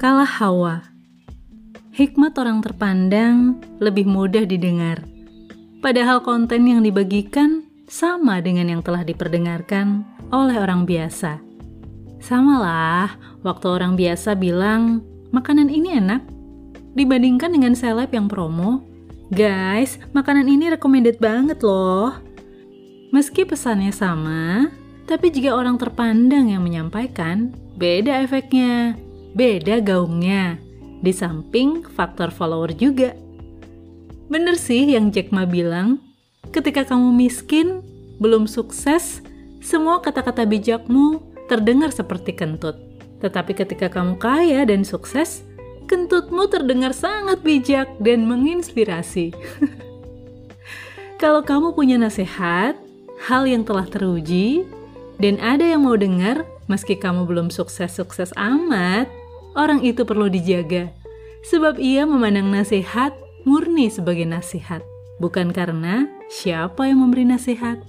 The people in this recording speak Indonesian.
kalah hawa. Hikmat orang terpandang lebih mudah didengar. Padahal konten yang dibagikan sama dengan yang telah diperdengarkan oleh orang biasa. Samalah waktu orang biasa bilang, makanan ini enak, dibandingkan dengan seleb yang promo, guys, makanan ini recommended banget loh. Meski pesannya sama, tapi jika orang terpandang yang menyampaikan, beda efeknya, beda gaungnya, di samping faktor follower juga. Bener sih yang Jack Ma bilang, ketika kamu miskin, belum sukses, semua kata-kata bijakmu terdengar seperti kentut. Tetapi ketika kamu kaya dan sukses, kentutmu terdengar sangat bijak dan menginspirasi. Kalau kamu punya nasihat, hal yang telah teruji, dan ada yang mau dengar meski kamu belum sukses-sukses amat, orang itu perlu dijaga. Sebab ia memandang nasihat murni sebagai nasihat, bukan karena siapa yang memberi nasihat.